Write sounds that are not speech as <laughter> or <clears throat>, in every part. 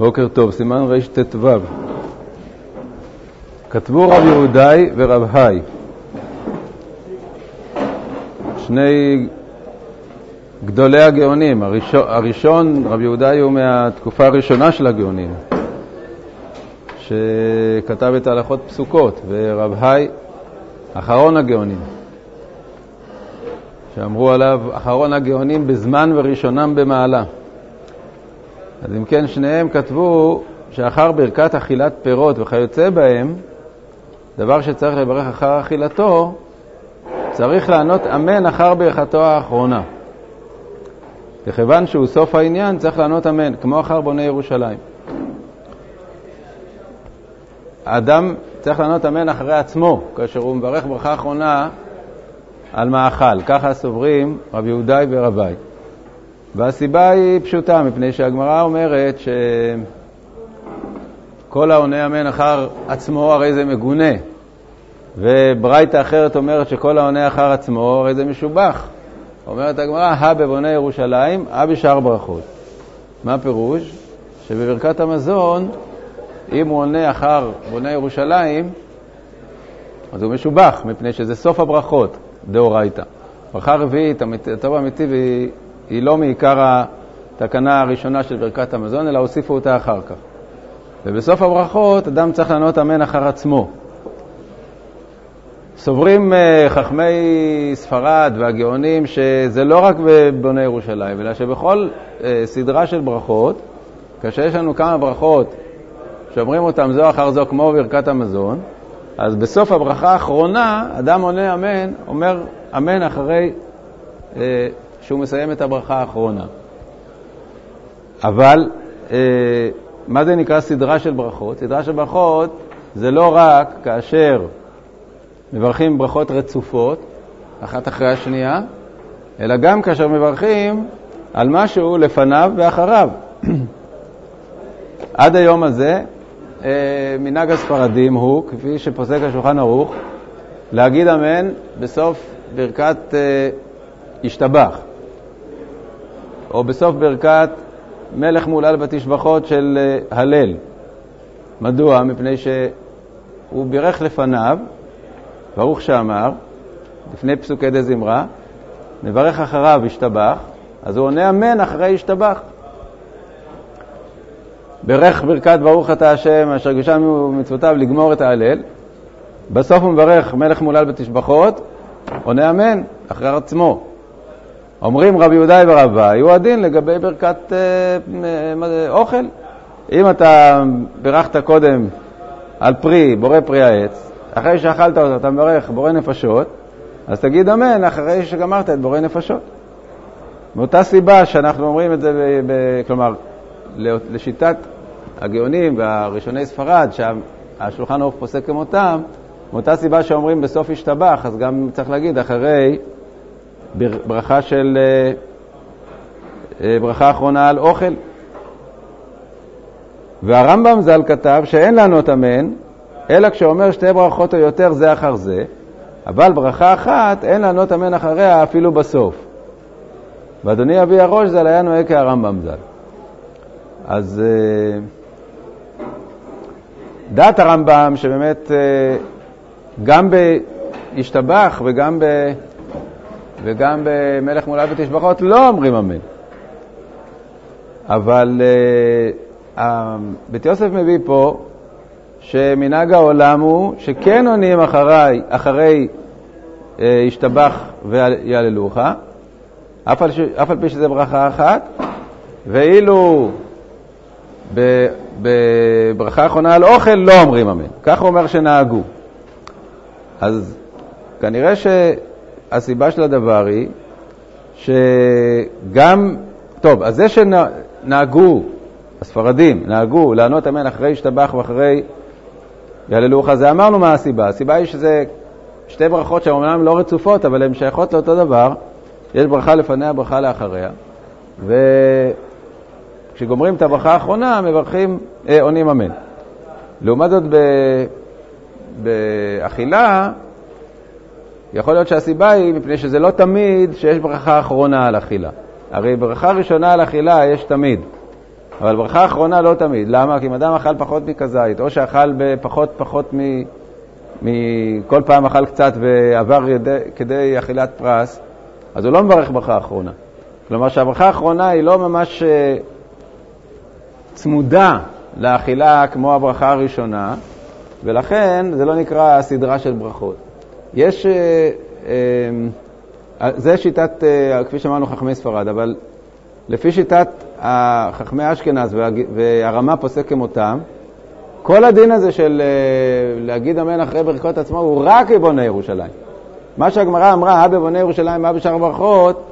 בוקר טוב, סימן רט"ו. כתבו רב יהודאי ורב היי, שני גדולי הגאונים. הראשון, הראשון, רב יהודאי, הוא מהתקופה הראשונה של הגאונים, שכתב את הלכות פסוקות, ורב היי, אחרון הגאונים, שאמרו עליו אחרון הגאונים בזמן וראשונם במעלה. אז אם כן, שניהם כתבו שאחר ברכת אכילת פירות וכיוצא בהם, דבר שצריך לברך אחר אכילתו, צריך לענות אמן אחר ברכתו האחרונה. וכיוון שהוא סוף העניין, צריך לענות אמן, כמו אחר בוני ירושלים. האדם צריך לענות אמן אחרי עצמו, כאשר הוא מברך ברכה אחרונה על מאכל. ככה סוברים רב יהודאי ורבי. והסיבה היא פשוטה, מפני שהגמרא אומרת שכל העונה אמן אחר עצמו הרי זה מגונה, וברייתא אחרת אומרת שכל העונה אחר עצמו הרי זה משובח. אומרת הגמרא, הא בבוני ירושלים, הא בשאר ברכות. מה הפירוש? שבברכת המזון, אם הוא עונה אחר בוני ירושלים, אז הוא משובח, מפני שזה סוף הברכות, דאורייתא. ברכה רביעית, הטוב האמיתי, והיא לא מעיקר התקנה הראשונה של ברכת המזון, אלא הוסיפו אותה אחר כך. ובסוף הברכות אדם צריך לענות אמן אחר עצמו. סוברים אה, חכמי ספרד והגאונים שזה לא רק בבוני ירושלים, אלא שבכל אה, סדרה של ברכות, כאשר יש לנו כמה ברכות שאומרים אותן זו אחר זו כמו ברכת המזון, אז בסוף הברכה האחרונה, אדם עונה אמן, אומר אמן אחרי אה, שהוא מסיים את הברכה האחרונה. אבל אה, מה זה נקרא סדרה של ברכות? סדרה של ברכות זה לא רק כאשר מברכים ברכות רצופות, אחת אחרי השנייה, אלא גם כאשר מברכים על משהו לפניו ואחריו. <clears throat> עד היום הזה, אה, מנהג הספרדים הוא, כפי שפוסק השולחן ערוך, להגיד אמן בסוף ברכת אה, השתבח, או בסוף ברכת מלך מולל בתשבחות של אה, הלל. מדוע? מפני שהוא בירך לפניו, ברוך שאמר, לפני פסוקי דה זמרה, מברך אחריו השתבח, אז הוא עונה אמן אחרי השתבח. ברך ברכת ברוך אתה השם אשר גישם מצוותיו לגמור את ההלל. בסוף הוא מברך מלך מולל בתשבחות, עונה אמן אחרי עצמו. אומרים רבי יהודאי ורבי, הוא הדין לגבי ברכת אה, אה, אוכל. אם אתה בירכת קודם על פרי, בורא פרי העץ, אחרי שאכלת אותו אתה מברך בורא נפשות, אז תגיד אמן אחרי שגמרת את בורא נפשות. מאותה סיבה שאנחנו אומרים את זה, ב, ב, כלומר, לשיטת הגאונים והראשוני ספרד, שהשולחן ערוך פוסק כמותם, מאותה סיבה שאומרים בסוף השתבח, אז גם צריך להגיד אחרי ברכה של, אה, אה, ברכה אחרונה על אוכל. והרמב"ם ז"ל כתב שאין לענות אמן, אלא כשאומר שתי ברכות או יותר זה אחר זה, אבל ברכה אחת אין לענות אמן אחריה אפילו בסוף. ואדוני אבי הראש ז"ל היה נוהג כהרמב"ם ז"ל. אז אה, דעת הרמב"ם שבאמת גם בהשתבח וגם, ב, וגם במלך מולל ותשבחות לא אומרים אמן. אבל אה, בית יוסף מביא פה שמנהג העולם הוא שכן עונים אחרי, אחרי אה, השתבח ויעללוך, אף אף על פי שזה ברכה אחת, ואילו בברכה האחרונה על אוכל לא אומרים אמן. כך הוא אומר שנהגו. אז כנראה שהסיבה של הדבר היא שגם, טוב, אז זה שנהגו, הספרדים נהגו לענות אמן אחרי השתבח ואחרי יהללוך, זה אמרנו מה הסיבה. הסיבה היא שזה שתי ברכות שאומנם לא רצופות, אבל הן שייכות לאותו דבר. יש ברכה לפניה, ברכה לאחריה. וכשגומרים את הברכה האחרונה, מברכים, אה, עונים אמן. לעומת זאת. באכילה, יכול להיות שהסיבה היא מפני שזה לא תמיד שיש ברכה אחרונה על אכילה. הרי ברכה ראשונה על אכילה יש תמיד. אבל ברכה אחרונה לא תמיד. למה? כי אם אדם אכל פחות מכזית, או שאכל בפחות פחות מ... מכל פעם אכל קצת ועבר ידי, כדי אכילת פרס, אז הוא לא מברך ברכה אחרונה. כלומר שהברכה האחרונה היא לא ממש אה, צמודה לאכילה כמו הברכה הראשונה, ולכן זה לא נקרא סדרה של ברכות. יש, אה, אה, זה שיטת, כפי שאמרנו, חכמי ספרד, אבל לפי שיטת חכמי אשכנז והרמה פוסק כמותם, כל הדין הזה של להגיד אמן אחרי ברכות עצמו הוא רק בבוני ירושלים. מה שהגמרא אמרה, הא בבוני ירושלים, הא בשאר ברכות,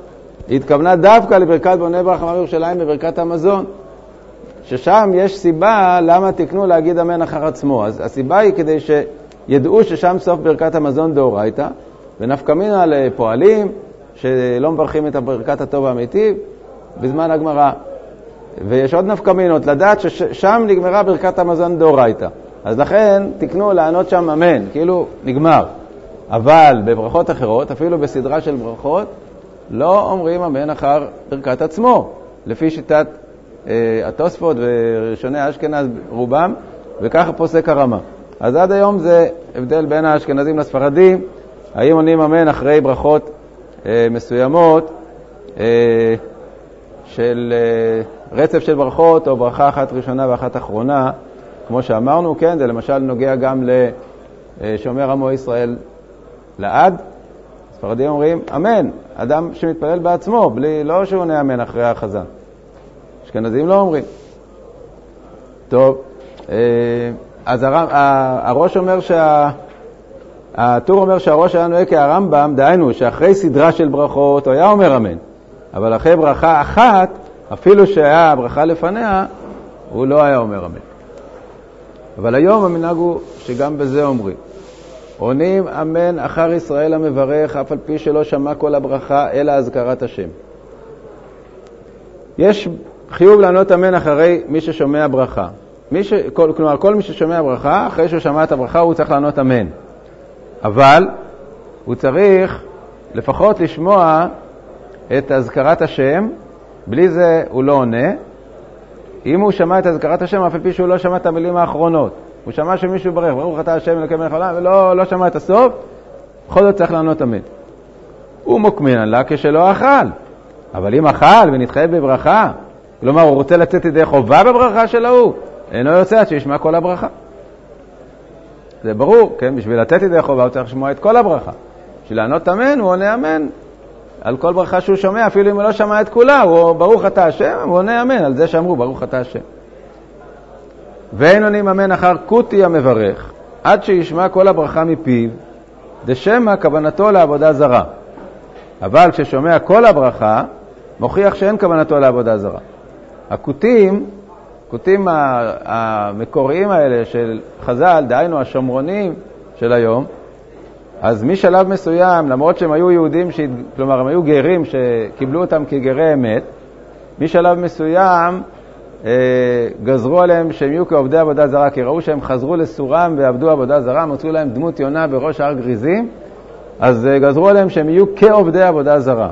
היא התכוונה דווקא לברכת בוני ברוך אמר ירושלים בברכת המזון, ששם יש סיבה למה תקנו להגיד אמן אחר עצמו. אז הסיבה היא כדי שידעו ששם סוף ברכת המזון דאורייתא, ונפקא מינה לפועלים שלא מברכים את ברכת הטוב האמיתי בזמן הגמרא. ויש עוד נפקא מינות, לדעת ששם נגמרה ברכת המזון דאורייתא. אז לכן תקנו לענות שם אמן, כאילו נגמר. אבל בברכות אחרות, אפילו בסדרה של ברכות, לא אומרים אמן אחר ברכת עצמו, לפי שיטת אה, התוספות וראשוני אשכנז רובם, וככה פוסק הרמה. אז עד היום זה הבדל בין האשכנזים לספרדים, האם עונים אמן אחרי ברכות אה, מסוימות אה, של אה, רצף של ברכות, או ברכה אחת ראשונה ואחת אחרונה, כמו שאמרנו, כן, זה למשל נוגע גם לשומר עמו ישראל לעד. ספרדים אומרים אמן, אדם שמתפלל בעצמו, בלי, לא שהוא עונה אמן אחרי החזן. אשכנזים לא אומרים. טוב, אה, אז הראש אומר שה... הטור אומר שהראש היה נוהג כהרמב"ם, דהיינו שאחרי סדרה של ברכות הוא היה אומר אמן, אבל אחרי ברכה אחת, אפילו שהיה ברכה לפניה, הוא לא היה אומר אמן. אבל היום המנהג הוא שגם בזה אומרים. עונים אמן אחר ישראל המברך, אף על פי שלא שמע כל הברכה, אלא אזכרת השם. יש חיוב לענות אמן אחרי מי ששומע ברכה. מי ש... כל, כלומר, כל מי ששומע ברכה, אחרי שהוא שמע את הברכה, הוא צריך לענות אמן. אבל הוא צריך לפחות לשמוע את אזכרת השם, בלי זה הוא לא עונה. אם הוא שמע את אזכרת השם, אף על פי שהוא לא שמע את המילים האחרונות. הוא שמע שמישהו ברך, ברוך אתה השם אלוקי מלך העולם, ולא לא שמע את הסוף, בכל זאת צריך לענות אמן. הוא מוקמין לה כשלא אכל, אבל אם אכל ונתחייב בברכה, כלומר הוא רוצה לצאת ידי חובה בברכה של ההוא, אינו יוצא עד שישמע כל הברכה. זה ברור, כן? בשביל לתת ידי חובה הוא צריך לשמוע את כל הברכה. בשביל לענות אמן הוא עונה אמן על כל ברכה שהוא שומע, אפילו אם הוא לא שמע את כולה, הוא ברוך אתה השם, הוא עונה אמן על זה שאמרו ברוך אתה השם. ואין עונים אמן אחר כותי המברך, עד שישמע כל הברכה מפיו, דשמא כוונתו לעבודה זרה. אבל כששומע כל הברכה, מוכיח שאין כוונתו לעבודה זרה. הכותים, הכותים המקוריים האלה של חז"ל, דהיינו השומרונים של היום, אז משלב מסוים, למרות שהם היו יהודים, ש... כלומר הם היו גרים שקיבלו אותם כגרי אמת, משלב מסוים אה, גזרו עליהם שהם יהיו כעובדי עבודה זרה, כי ראו שהם חזרו לסורם ועבדו עבודה זרה, מצאו להם דמות יונה בראש הר גריזים, אז אה, גזרו עליהם שהם יהיו כעובדי עבודה זרה.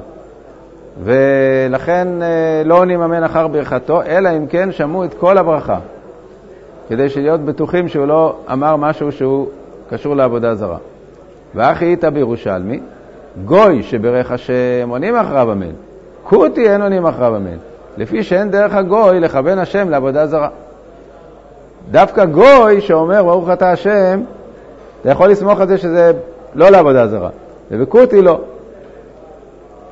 ולכן אה, לא עונים אמן אחר ברכתו, אלא אם כן שמעו את כל הברכה, כדי להיות בטוחים שהוא לא אמר משהו שהוא קשור לעבודה זרה. ואחי איתא בירושלמי, גוי שברך השם עונים אחריו אמן, כותי אין עונים אחריו אמן. לפי שאין דרך הגוי לכוון השם לעבודה זרה. דווקא גוי שאומר ברוך אתה השם, אתה יכול לסמוך על זה שזה לא לעבודה זרה, ובקוטי לא.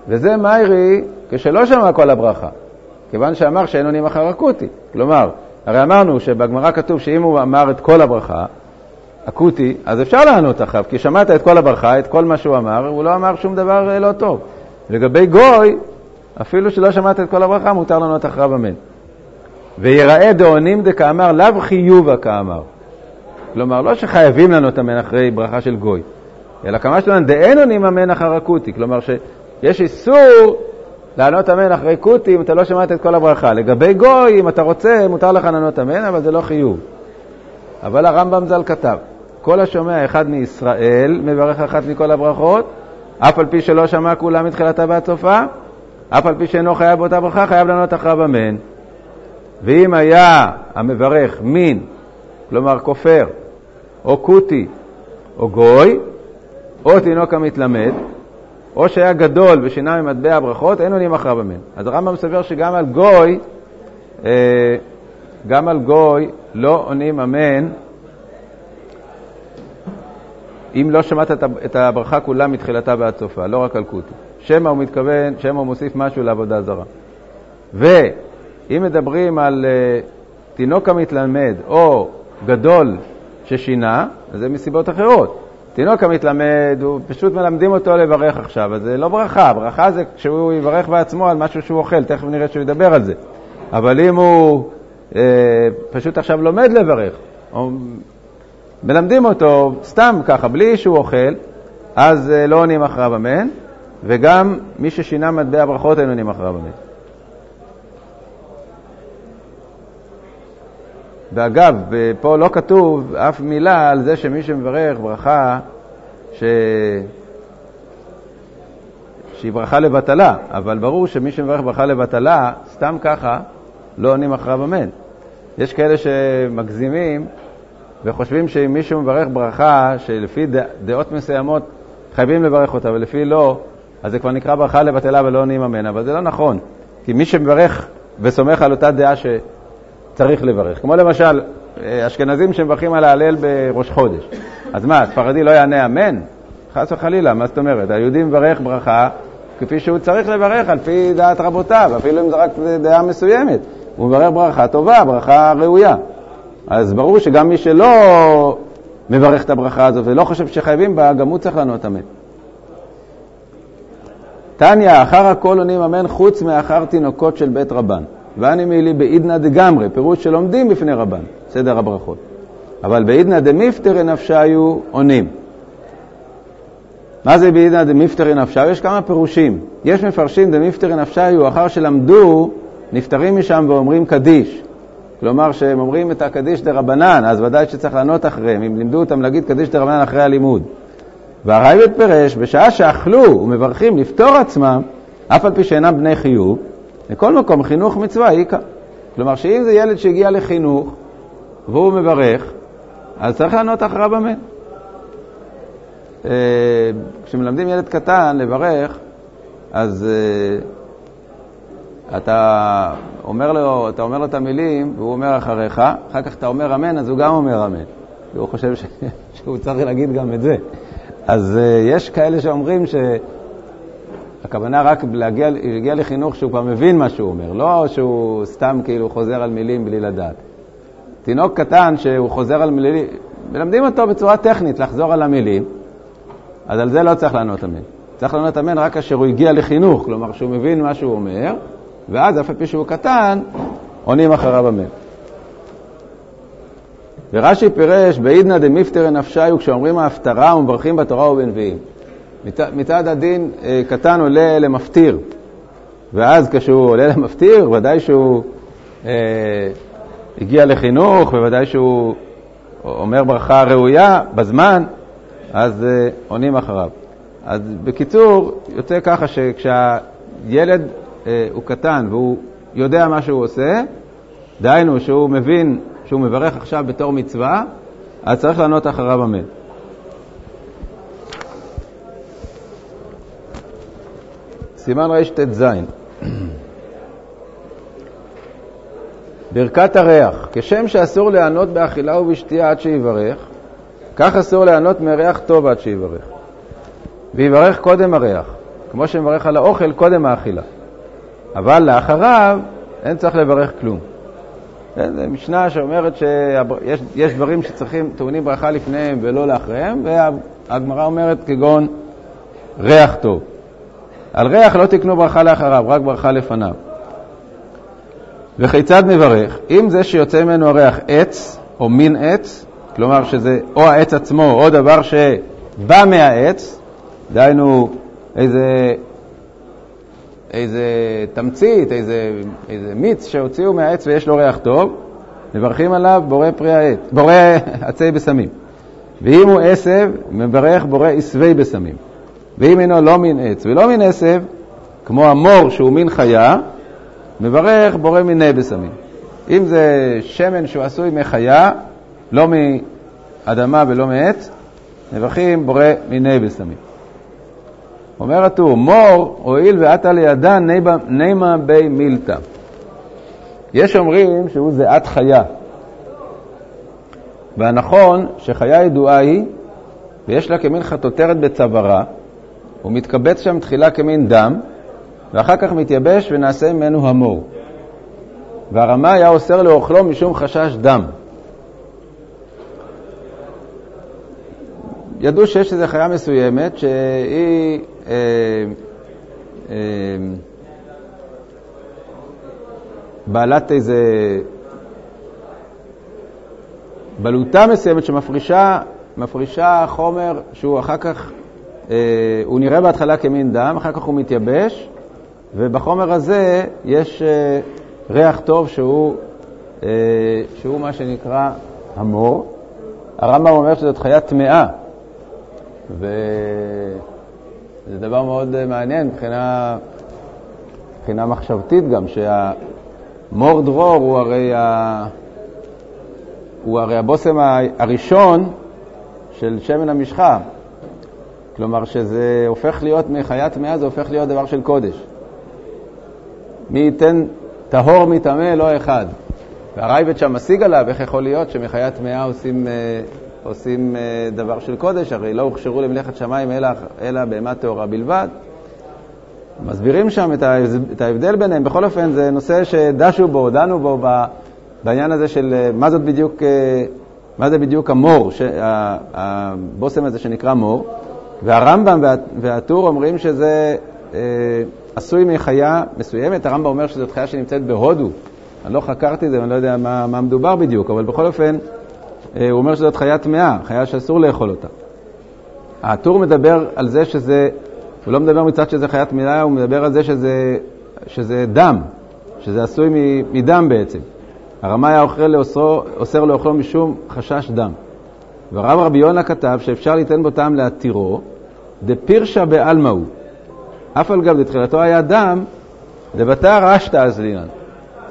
וזה מיירי כשלא שמע כל הברכה, כיוון שאמר שאין עונים אחר הקוטי. כלומר, הרי אמרנו שבגמרא כתוב שאם הוא אמר את כל הברכה, אקוטי, אז אפשר לענות אחריו, כי שמעת את כל הברכה, את כל מה שהוא אמר, הוא לא אמר שום דבר אה, לא טוב. לגבי גוי, אפילו שלא שמעת את כל הברכה, מותר לענות אחריו אמן. ויראה דאונים דקאמר, לאו חיובה כאמר. כלומר, לא שחייבים לענות אמן אחרי ברכה של גוי, אלא כמה שלנו דאין עונים אמן אחר הקוטי. כלומר, שיש איסור לענות אמן אחרי קוטי אם אתה לא שמעת את כל הברכה. לגבי גוי, אם אתה רוצה, מותר לך לענות אמן, אבל זה לא חיוב. אבל הרמב"ם ז"ל כתב, כל השומע אחד מישראל מברך אחת מכל הברכות, אף על פי שלא שמע כולה מתחילתה ועד סופה, אף על פי שאינו חייב באותה ברכה, חייב לענות אחריו אמן. ואם היה המברך מין, כלומר כופר, או כותי, או גוי, או תינוק המתלמד, או שהיה גדול ושינה ממטבע הברכות, אין עונים אחריו אמן. אז הרמב"ם מסבר שגם על גוי, אה, גם על גוי לא עונים אמן אם לא שמעת את הברכה כולה מתחילתה ועד סופה, לא רק על כותי. שמא הוא מתכוון, שמא הוא מוסיף משהו לעבודה זרה. ואם מדברים על uh, תינוק המתלמד או גדול ששינה, אז זה מסיבות אחרות. תינוק המתלמד, הוא פשוט מלמדים אותו לברך עכשיו, אז זה לא ברכה, ברכה זה כשהוא יברך בעצמו על משהו שהוא אוכל, תכף נראה שהוא ידבר על זה. אבל אם הוא אה, פשוט עכשיו לומד לברך, או מלמדים אותו סתם ככה, בלי שהוא אוכל, אז אה, לא עונים אחריו אמן, וגם מי ששינה מטבע ברכות אין עונים אחריו אמן. ואגב, פה לא כתוב אף מילה על זה שמי שמברך ברכה ש... שהיא ברכה לבטלה, אבל ברור שמי שמברך ברכה לבטלה, סתם ככה, לא עונים אחריו אמן. יש כאלה שמגזימים וחושבים שאם מישהו מברך ברכה שלפי דעות מסוימות חייבים לברך אותה ולפי לא, אז זה כבר נקרא ברכה לבטלה ולא עונים אמן, אבל זה לא נכון. כי מי שמברך וסומך על אותה דעה שצריך לברך, כמו למשל אשכנזים שמברכים על ההלל בראש חודש, אז מה, ספרדי לא יענה אמן? חס וחלילה, מה זאת אומרת? היהודי מברך ברכה כפי שהוא צריך לברך על פי דעת רבותיו, אפילו אם זה רק דעה מסוימת. הוא מברך ברכה טובה, ברכה ראויה. אז ברור שגם מי שלא מברך את הברכה הזאת ולא חושב שחייבים בה, גם הוא צריך לענות אמן. תניא, אחר הכל עונים אמן חוץ מאחר תינוקות של בית רבן. ואני מילי בעידנא דגמרי, פירוש שלומדים בפני רבן, סדר הברכות. אבל בעידנא דמיפטרי נפשייהו עונים. מה זה בעידנא דמיפטרי נפשייהו? יש כמה פירושים. יש מפרשים דמיפטרי נפשייהו, אחר שלמדו, נפטרים משם ואומרים קדיש. כלומר שהם אומרים את הקדיש דרבנן, אז ודאי שצריך לענות אחריהם, אם לימדו אותם להגיד קדיש דרבנן אחרי הלימוד. והראב"ד פירש, בשעה שאכלו ומברכים לפטור עצמם, אף על פי שאינם בני חיוב, בכל מקום חינוך מצווה איכא. כלומר שאם זה ילד שהגיע לחינוך והוא מברך, אז צריך לענות אחריו אמן. אה, כשמלמדים ילד קטן לברך, אז אה, אתה אומר לו, אתה אומר לו את המילים, והוא אומר אחריך, אחר כך אתה אומר אמן, אז הוא גם אומר אמן. כי הוא חושב ש... <laughs> שהוא צריך להגיד גם את זה. אז uh, יש כאלה שאומרים שהכוונה רק להגיע, להגיע לחינוך שהוא כבר מבין מה שהוא אומר, לא שהוא סתם כאילו חוזר על מילים בלי לדעת. תינוק קטן שהוא חוזר על מילים, מלמדים אותו בצורה טכנית לחזור על המילים, אז על זה לא צריך לענות אמן. צריך לענות אמן רק כאשר הוא הגיע לחינוך, כלומר שהוא מבין מה שהוא אומר, ואז אף על פי שהוא קטן, עונים אחריו אמן. ורש"י פירש, בעידנא דמיפטר נפשיו, כשאומרים ההפטרה ומברכים בתורה ובנביאים. מצד הדין, אה, קטן עולה למפטיר, ואז כשהוא עולה למפטיר, ודאי שהוא אה, הגיע לחינוך, וודאי שהוא אומר ברכה ראויה בזמן, אז אה, עונים אחריו. אז בקיצור, יוצא ככה שכשהילד אה, הוא קטן והוא יודע מה שהוא עושה, דהיינו שהוא מבין שהוא מברך עכשיו בתור מצווה, אז צריך לענות אחריו אמן. סימן רט"ז ברכת הריח, כשם שאסור ליהנות באכילה ובשתייה עד שיברך, כך אסור ליהנות מריח טוב עד שיברך. ויברך קודם הריח, כמו שמברך על האוכל קודם האכילה. אבל לאחריו אין צריך לברך כלום. זו משנה שאומרת שיש דברים שצריכים, טעונים ברכה לפניהם ולא לאחריהם, והגמרא אומרת כגון ריח טוב. על ריח לא תקנו ברכה לאחריו, רק ברכה לפניו. וכיצד מברך? אם זה שיוצא ממנו הריח עץ או מין עץ, כלומר שזה או העץ עצמו או דבר שבא מהעץ, דהיינו איזה איזה תמצית, איזה, איזה מיץ שהוציאו מהעץ ויש לו ריח טוב, מברכים עליו בורא פרי העץ, בורא <laughs> עצי בשמים. ואם הוא עשב, מברך בורא עשבי בשמים. ואם אינו לא מין עץ ולא מין עשב, כמו המור שהוא מין חיה, מברך בורא מיני בשמים. אם זה שמן שהוא עשוי מחיה, לא מאדמה ולא מעץ, נבחים בורא מיני בסמים. אומר הטור, מור הואיל ועתה לידה נימה בי מילתא. יש אומרים שהוא זיעת חיה. והנכון שחיה ידועה היא, ויש לה כמין חטוטרת בצווארה, הוא מתקבץ שם תחילה כמין דם, ואחר כך מתייבש ונעשה ממנו המור. והרמה היה אוסר לאוכלו משום חשש דם. ידעו שיש איזו חיה מסוימת שהיא אה, אה, בעלת איזה בלוטה מסוימת שמפרישה מפרישה חומר שהוא אחר כך, הוא נראה בהתחלה כמין דם, אחר כך הוא מתייבש, ובחומר הזה יש אה, ריח טוב שהוא, אה, שהוא מה שנקרא המור. הרמב"ם אומר שזאת חיה טמאה, וזה דבר מאוד מעניין מבחינה, מבחינה מחשבתית גם, שהמור דרור הוא הרי, ה, הוא הרי הבושם הראשון של שמן המשחה. כלומר, שזה הופך להיות מחיה טמאה, זה הופך להיות דבר של קודש. מי ייתן טהור מטמא לא אחד. והרייבד שם משיג עליו, איך יכול להיות שמחיה טמאה עושים, אה, עושים אה, דבר של קודש, הרי לא הוכשרו למלאכת שמיים אלא, אלא בהמה טהורה בלבד. מסבירים שם את ההבדל ביניהם. בכל אופן, זה נושא שדשו בו, דנו בו בעניין הזה של אה, מה זאת בדיוק, מה זה בדיוק המור, הבושם הזה שנקרא מור. והרמב"ם והטור אומרים שזה עשוי מחיה מסוימת, הרמב"ם אומר שזאת חיה שנמצאת בהודו. אני לא חקרתי את זה ואני לא יודע מה, מה מדובר בדיוק, אבל בכל אופן, אה, הוא אומר שזאת חיה טמאה, חיה שאסור לאכול אותה. הטור מדבר על זה שזה, הוא לא מדבר מצד שזה חיה טמאה, הוא מדבר על זה שזה, שזה דם, שזה עשוי מדם בעצם. הרמה היה אוסר לאוכלו משום חשש דם. והרב רבי יונה כתב שאפשר ליתן בו טעם להתירו, דפירשה בעלמא הוא. אף על גב לתחילתו היה דם, דבתר אשתא אזלינן.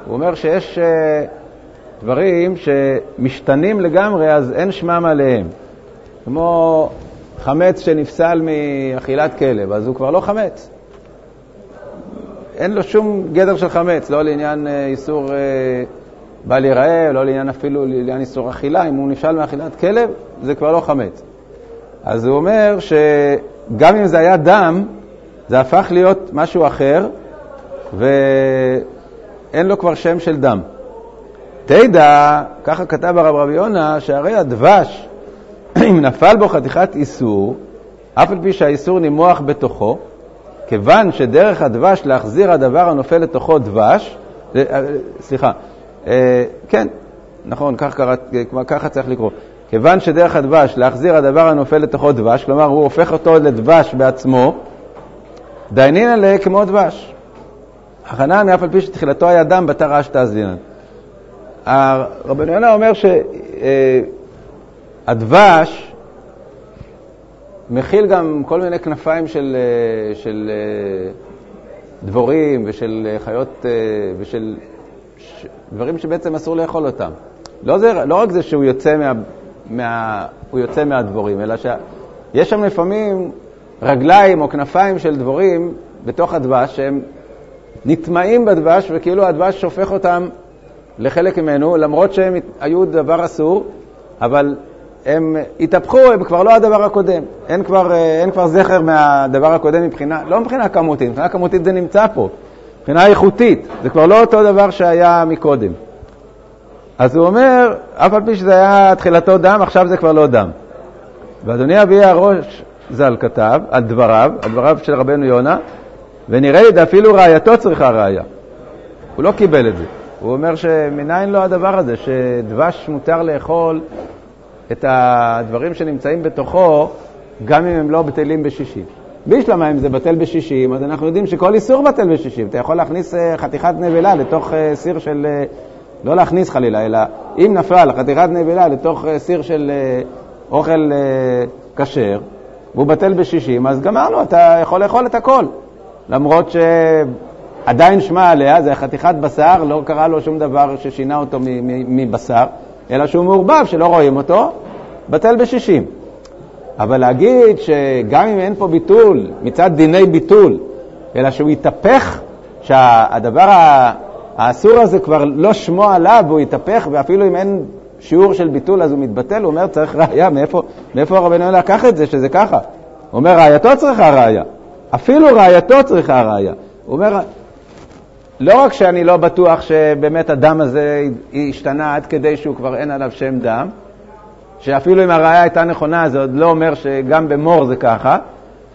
הוא אומר שיש uh, דברים שמשתנים לגמרי, אז אין שמם עליהם. כמו חמץ שנפסל מאכילת כלב, אז הוא כבר לא חמץ. אין לו שום גדר של חמץ, לא לעניין uh, איסור uh, בל ייראה, לא לעניין אפילו לעניין איסור אכילה. אם הוא נפסל מאכילת כלב, זה כבר לא חמץ. אז הוא אומר שגם אם זה היה דם, זה הפך להיות משהו אחר, ואין לו כבר שם של דם. תדע, ככה כתב הרב רבי יונה, שהרי הדבש, <clears throat> אם נפל בו חתיכת איסור, אף על פי שהאיסור נימוח בתוכו, כיוון שדרך הדבש להחזיר הדבר הנופל לתוכו דבש, אה, סליחה, אה, כן, נכון, כך קראת, ככה צריך לקרוא. כיוון שדרך הדבש להחזיר הדבר הנופל לתוכו דבש, כלומר הוא הופך אותו לדבש בעצמו, דיינין עליה כמו דבש. החנן, אף על פי שתחילתו היה דם, בתר אשתא אזלינן. רבנו יונה אומר שהדבש מכיל גם כל מיני כנפיים של, של דבורים ושל חיות ושל דברים שבעצם אסור לאכול אותם. לא, זה, לא רק זה שהוא יוצא, מה, מה, יוצא מהדבורים, אלא שיש שם לפעמים רגליים או כנפיים של דבורים בתוך הדבש שהם נטמעים בדבש וכאילו הדבש שופך אותם לחלק ממנו, למרות שהם היו דבר אסור, אבל הם התהפכו, הם כבר לא הדבר הקודם. אין כבר, אה, אין כבר זכר מהדבר הקודם מבחינה, לא מבחינה כמותית, מבחינה כמותית זה נמצא פה, מבחינה איכותית, זה כבר לא אותו דבר שהיה מקודם. אז הוא אומר, אף על פי שזה היה תחילתו דם, עכשיו זה כבר לא דם. ואדוני אבי הראש ז"ל כתב על דבריו, על דבריו של רבנו יונה, ונראה לי אפילו רעייתו צריכה ראיה. הוא לא קיבל את זה. הוא אומר שמניין לו הדבר הזה, שדבש מותר לאכול את הדברים שנמצאים בתוכו, גם אם הם לא בטלים בשישים. בישלמה, אם זה בטל בשישים, אז אנחנו יודעים שכל איסור בטל בשישים. אתה יכול להכניס אה, חתיכת נבלה לתוך אה, סיר של... אה, לא להכניס חלילה, אלא אם נפל חתיכת נבלה לתוך סיר של אוכל כשר, והוא בטל בשישים, אז גמרנו, אתה יכול לאכול את הכל. למרות עדיין שמע עליה, זה חתיכת בשר, לא קרה לו שום דבר ששינה אותו מבשר, אלא שהוא מעורבב, שלא רואים אותו, בטל בשישים. אבל להגיד שגם אם אין פה ביטול, מצד דיני ביטול, אלא שהוא יתהפך, שהדבר האסור הזה כבר לא שמו עליו, והוא יתהפך, ואפילו אם אין שיעור של ביטול אז הוא מתבטל, הוא אומר, צריך ראייה, מאיפה, מאיפה הרבנו לקח את זה, שזה ככה? הוא אומר, ראייתו צריכה ראייה. אפילו ראייתו צריכה ראייה. הוא אומר, לא רק שאני לא בטוח שבאמת הדם הזה השתנה עד כדי שהוא כבר אין עליו שם דם, שאפילו אם הראייה הייתה נכונה, זה עוד לא אומר שגם במור זה ככה,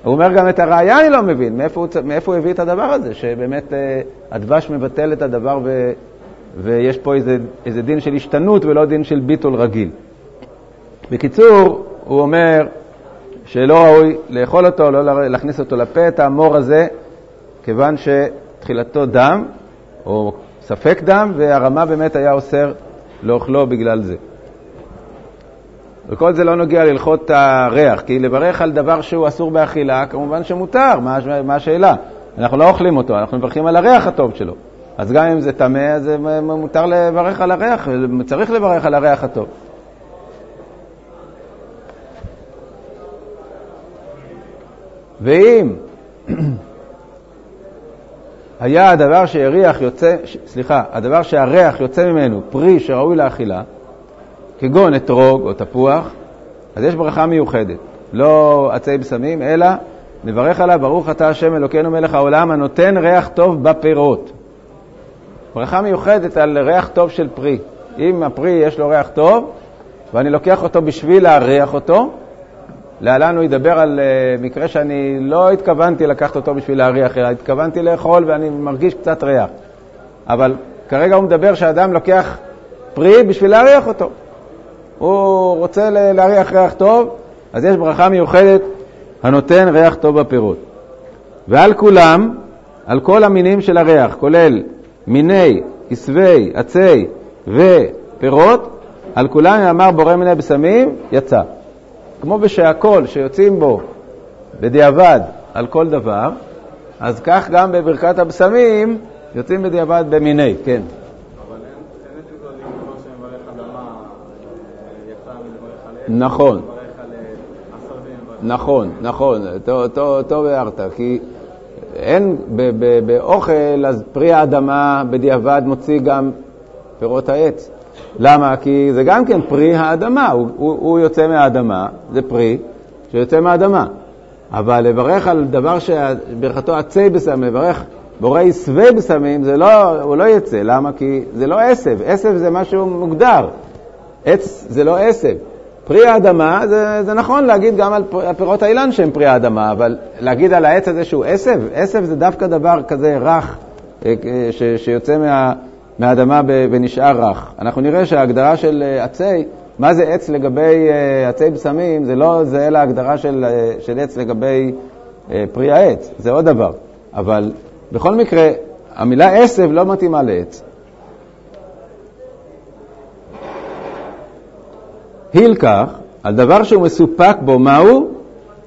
הוא אומר גם את הראייה אני לא מבין, מאיפה הוא, מאיפה הוא הביא את הדבר הזה, שבאמת אה, הדבש מבטל את הדבר ו, ויש פה איזה, איזה דין של השתנות ולא דין של ביטול רגיל. בקיצור, הוא אומר שלא ראוי לאכול אותו, לא להכניס אותו לפה, את המור הזה, כיוון שתחילתו דם, או ספק דם, והרמה באמת היה אוסר לאוכלו בגלל זה. וכל זה לא נוגע להלכות הריח, כי לברך על דבר שהוא אסור באכילה, כמובן שמותר, מה, מה השאלה? אנחנו לא אוכלים אותו, אנחנו מברכים על הריח הטוב שלו. אז גם אם זה טמא, אז מותר לברך על הריח, צריך לברך על הריח הטוב. ואם <clears throat> היה הדבר שהריח יוצא, סליחה, הדבר שהריח יוצא ממנו פרי שראוי לאכילה, כגון אתרוג או תפוח, אז יש ברכה מיוחדת. לא עצי בשמים, אלא נברך עליו, ברוך אתה השם אלוקינו מלך העולם הנותן ריח טוב בפירות. ברכה מיוחדת על ריח טוב של פרי. אם הפרי יש לו ריח טוב, ואני לוקח אותו בשביל להריח אותו, להלן הוא ידבר על uh, מקרה שאני לא התכוונתי לקחת אותו בשביל להריח, אלא התכוונתי לאכול ואני מרגיש קצת ריח. אבל כרגע הוא מדבר שאדם לוקח פרי בשביל להריח אותו. הוא רוצה להריח ריח טוב, אז יש ברכה מיוחדת הנותן ריח טוב בפירות. ועל כולם, על כל המינים של הריח, כולל מיני, עשבי, עצי ופירות, על כולם אמר בורא מיני בשמים, יצא. כמו בשהכל שיוצאים בו בדיעבד על כל דבר, אז כך גם בברכת הבשמים יוצאים בדיעבד במיני, כן. נכון. נכון, נכון, טוב הערת, כי אין, באוכל, אז פרי האדמה בדיעבד מוציא גם פירות העץ. למה? כי זה גם כן פרי האדמה, הוא, הוא, הוא יוצא מהאדמה, זה פרי שיוצא מהאדמה. אבל לברך על דבר שברכתו עצי בסמים, לברך בורא יסווה בסמים, זה לא, הוא לא יצא. למה? כי זה לא עשב, עשב זה משהו מוגדר. עץ זה לא עשב. פרי האדמה, זה, זה נכון להגיד גם על פירות האילן שהם פרי האדמה, אבל להגיד על העץ הזה שהוא עשב, עשב זה דווקא דבר כזה רך אה, אה, ש, שיוצא מה, מהאדמה ונשאר רך. אנחנו נראה שההגדרה של אה, עצי, מה זה עץ לגבי עצי בשמים, זה לא זהה להגדרה של, של עץ לגבי פרי העץ, זה עוד דבר. אבל בכל מקרה, המילה עשב לא מתאימה לעץ. הילקח, על דבר שהוא מסופק בו, מהו?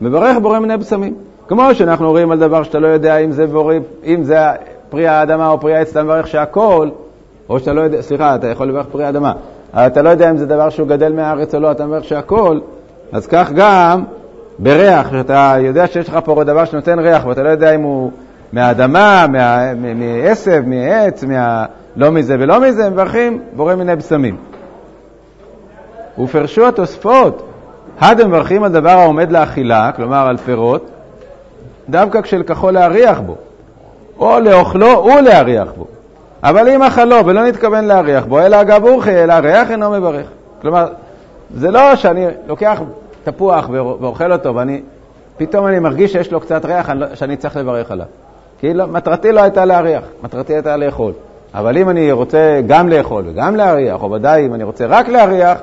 מברך בורא מיני בשמים. כמו שאנחנו רואים על דבר שאתה לא יודע אם זה, בורא, אם זה פרי האדמה או פרי העץ, אתה מברך שהכל, או שאתה לא יודע, סליחה, אתה יכול לברך פרי האדמה, אתה לא יודע אם זה דבר שהוא גדל מהארץ או לא, אתה מברך שהכל, אז כך גם בריח, שאתה יודע שיש לך פה דבר שנותן ריח ואתה לא יודע אם הוא מהאדמה, מעשב, מעץ, מה... לא מזה ולא מזה, מברכים בורא מיני בשמים. ופרשו התוספות, הד מברכים על דבר העומד לאכילה, כלומר על פירות, דווקא כשלקחו להריח בו, או לאוכלו ולהריח בו. אבל אם אכלו ולא נתכוון להריח בו, אלא אגב אורכי, אלא הריח אינו מברך. כלומר, זה לא שאני לוקח תפוח ואוכל אותו, ואני, פתאום אני מרגיש שיש לו קצת ריח לא, שאני צריך לברך עליו. כי לא, מטרתי לא הייתה להריח, מטרתי הייתה לאכול. אבל אם אני רוצה גם לאכול וגם להריח, או ודאי אם אני רוצה רק להריח,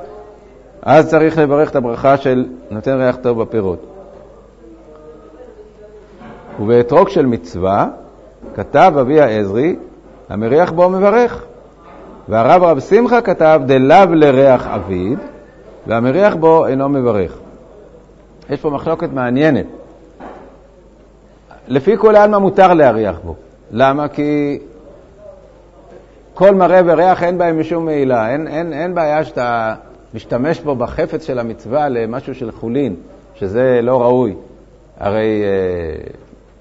אז צריך לברך את הברכה של נותן ריח טוב בפירות. ובאתרוג של מצווה כתב אבי העזרי, המריח בו מברך. והרב רב שמחה כתב דלאו לריח אביד, והמריח בו אינו מברך. יש פה מחלוקת מעניינת. לפי כל העלמא מותר להריח בו. למה? כי כל מראה וריח אין בהם משום מעילה. אין, אין, אין בעיה שאתה משתמש בו בחפץ של המצווה למשהו של חולין, שזה לא ראוי. הרי אה,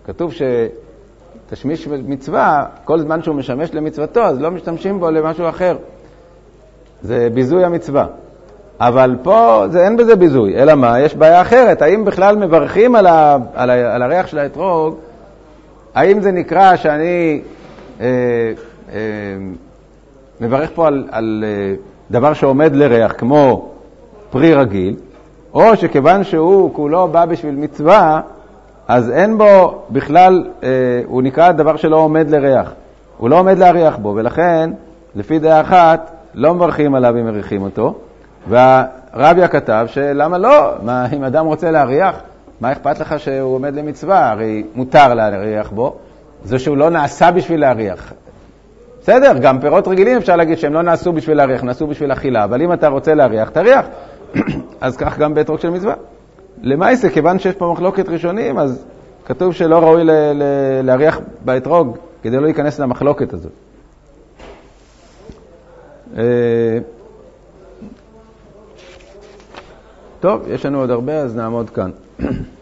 כתוב שתשמיש מצווה, כל זמן שהוא משמש למצוותו, אז לא משתמשים בו למשהו אחר. זה ביזוי המצווה. אבל פה זה, אין בזה ביזוי, אלא מה? יש בעיה אחרת. האם בכלל מברכים על, ה, על, ה, על הריח של האתרוג? האם זה נקרא שאני אה, אה, מברך פה על, על אה, דבר שעומד לריח, כמו פרי רגיל, או שכיוון שהוא כולו בא בשביל מצווה, אז אין בו בכלל, אה, הוא נקרא דבר שלא עומד לריח. הוא לא עומד להריח בו, ולכן, לפי דעה אחת, לא מברכים עליו אם מריחים אותו. והרביה כתב שלמה לא? מה, אם אדם רוצה להריח, מה אכפת לך שהוא עומד למצווה? הרי מותר להריח בו. זה שהוא לא נעשה בשביל להריח. בסדר, גם פירות רגילים אפשר להגיד שהם לא נעשו בשביל להריח, נעשו בשביל אכילה, אבל אם אתה רוצה להריח, תריח. <clears throat> אז כך גם באתרוג של מצווה. למעשה, כיוון שיש פה מחלוקת ראשונים, אז כתוב שלא ראוי להריח באתרוג כדי לא להיכנס למחלוקת הזאת. אה, טוב, יש לנו עוד הרבה, אז נעמוד כאן. <clears throat>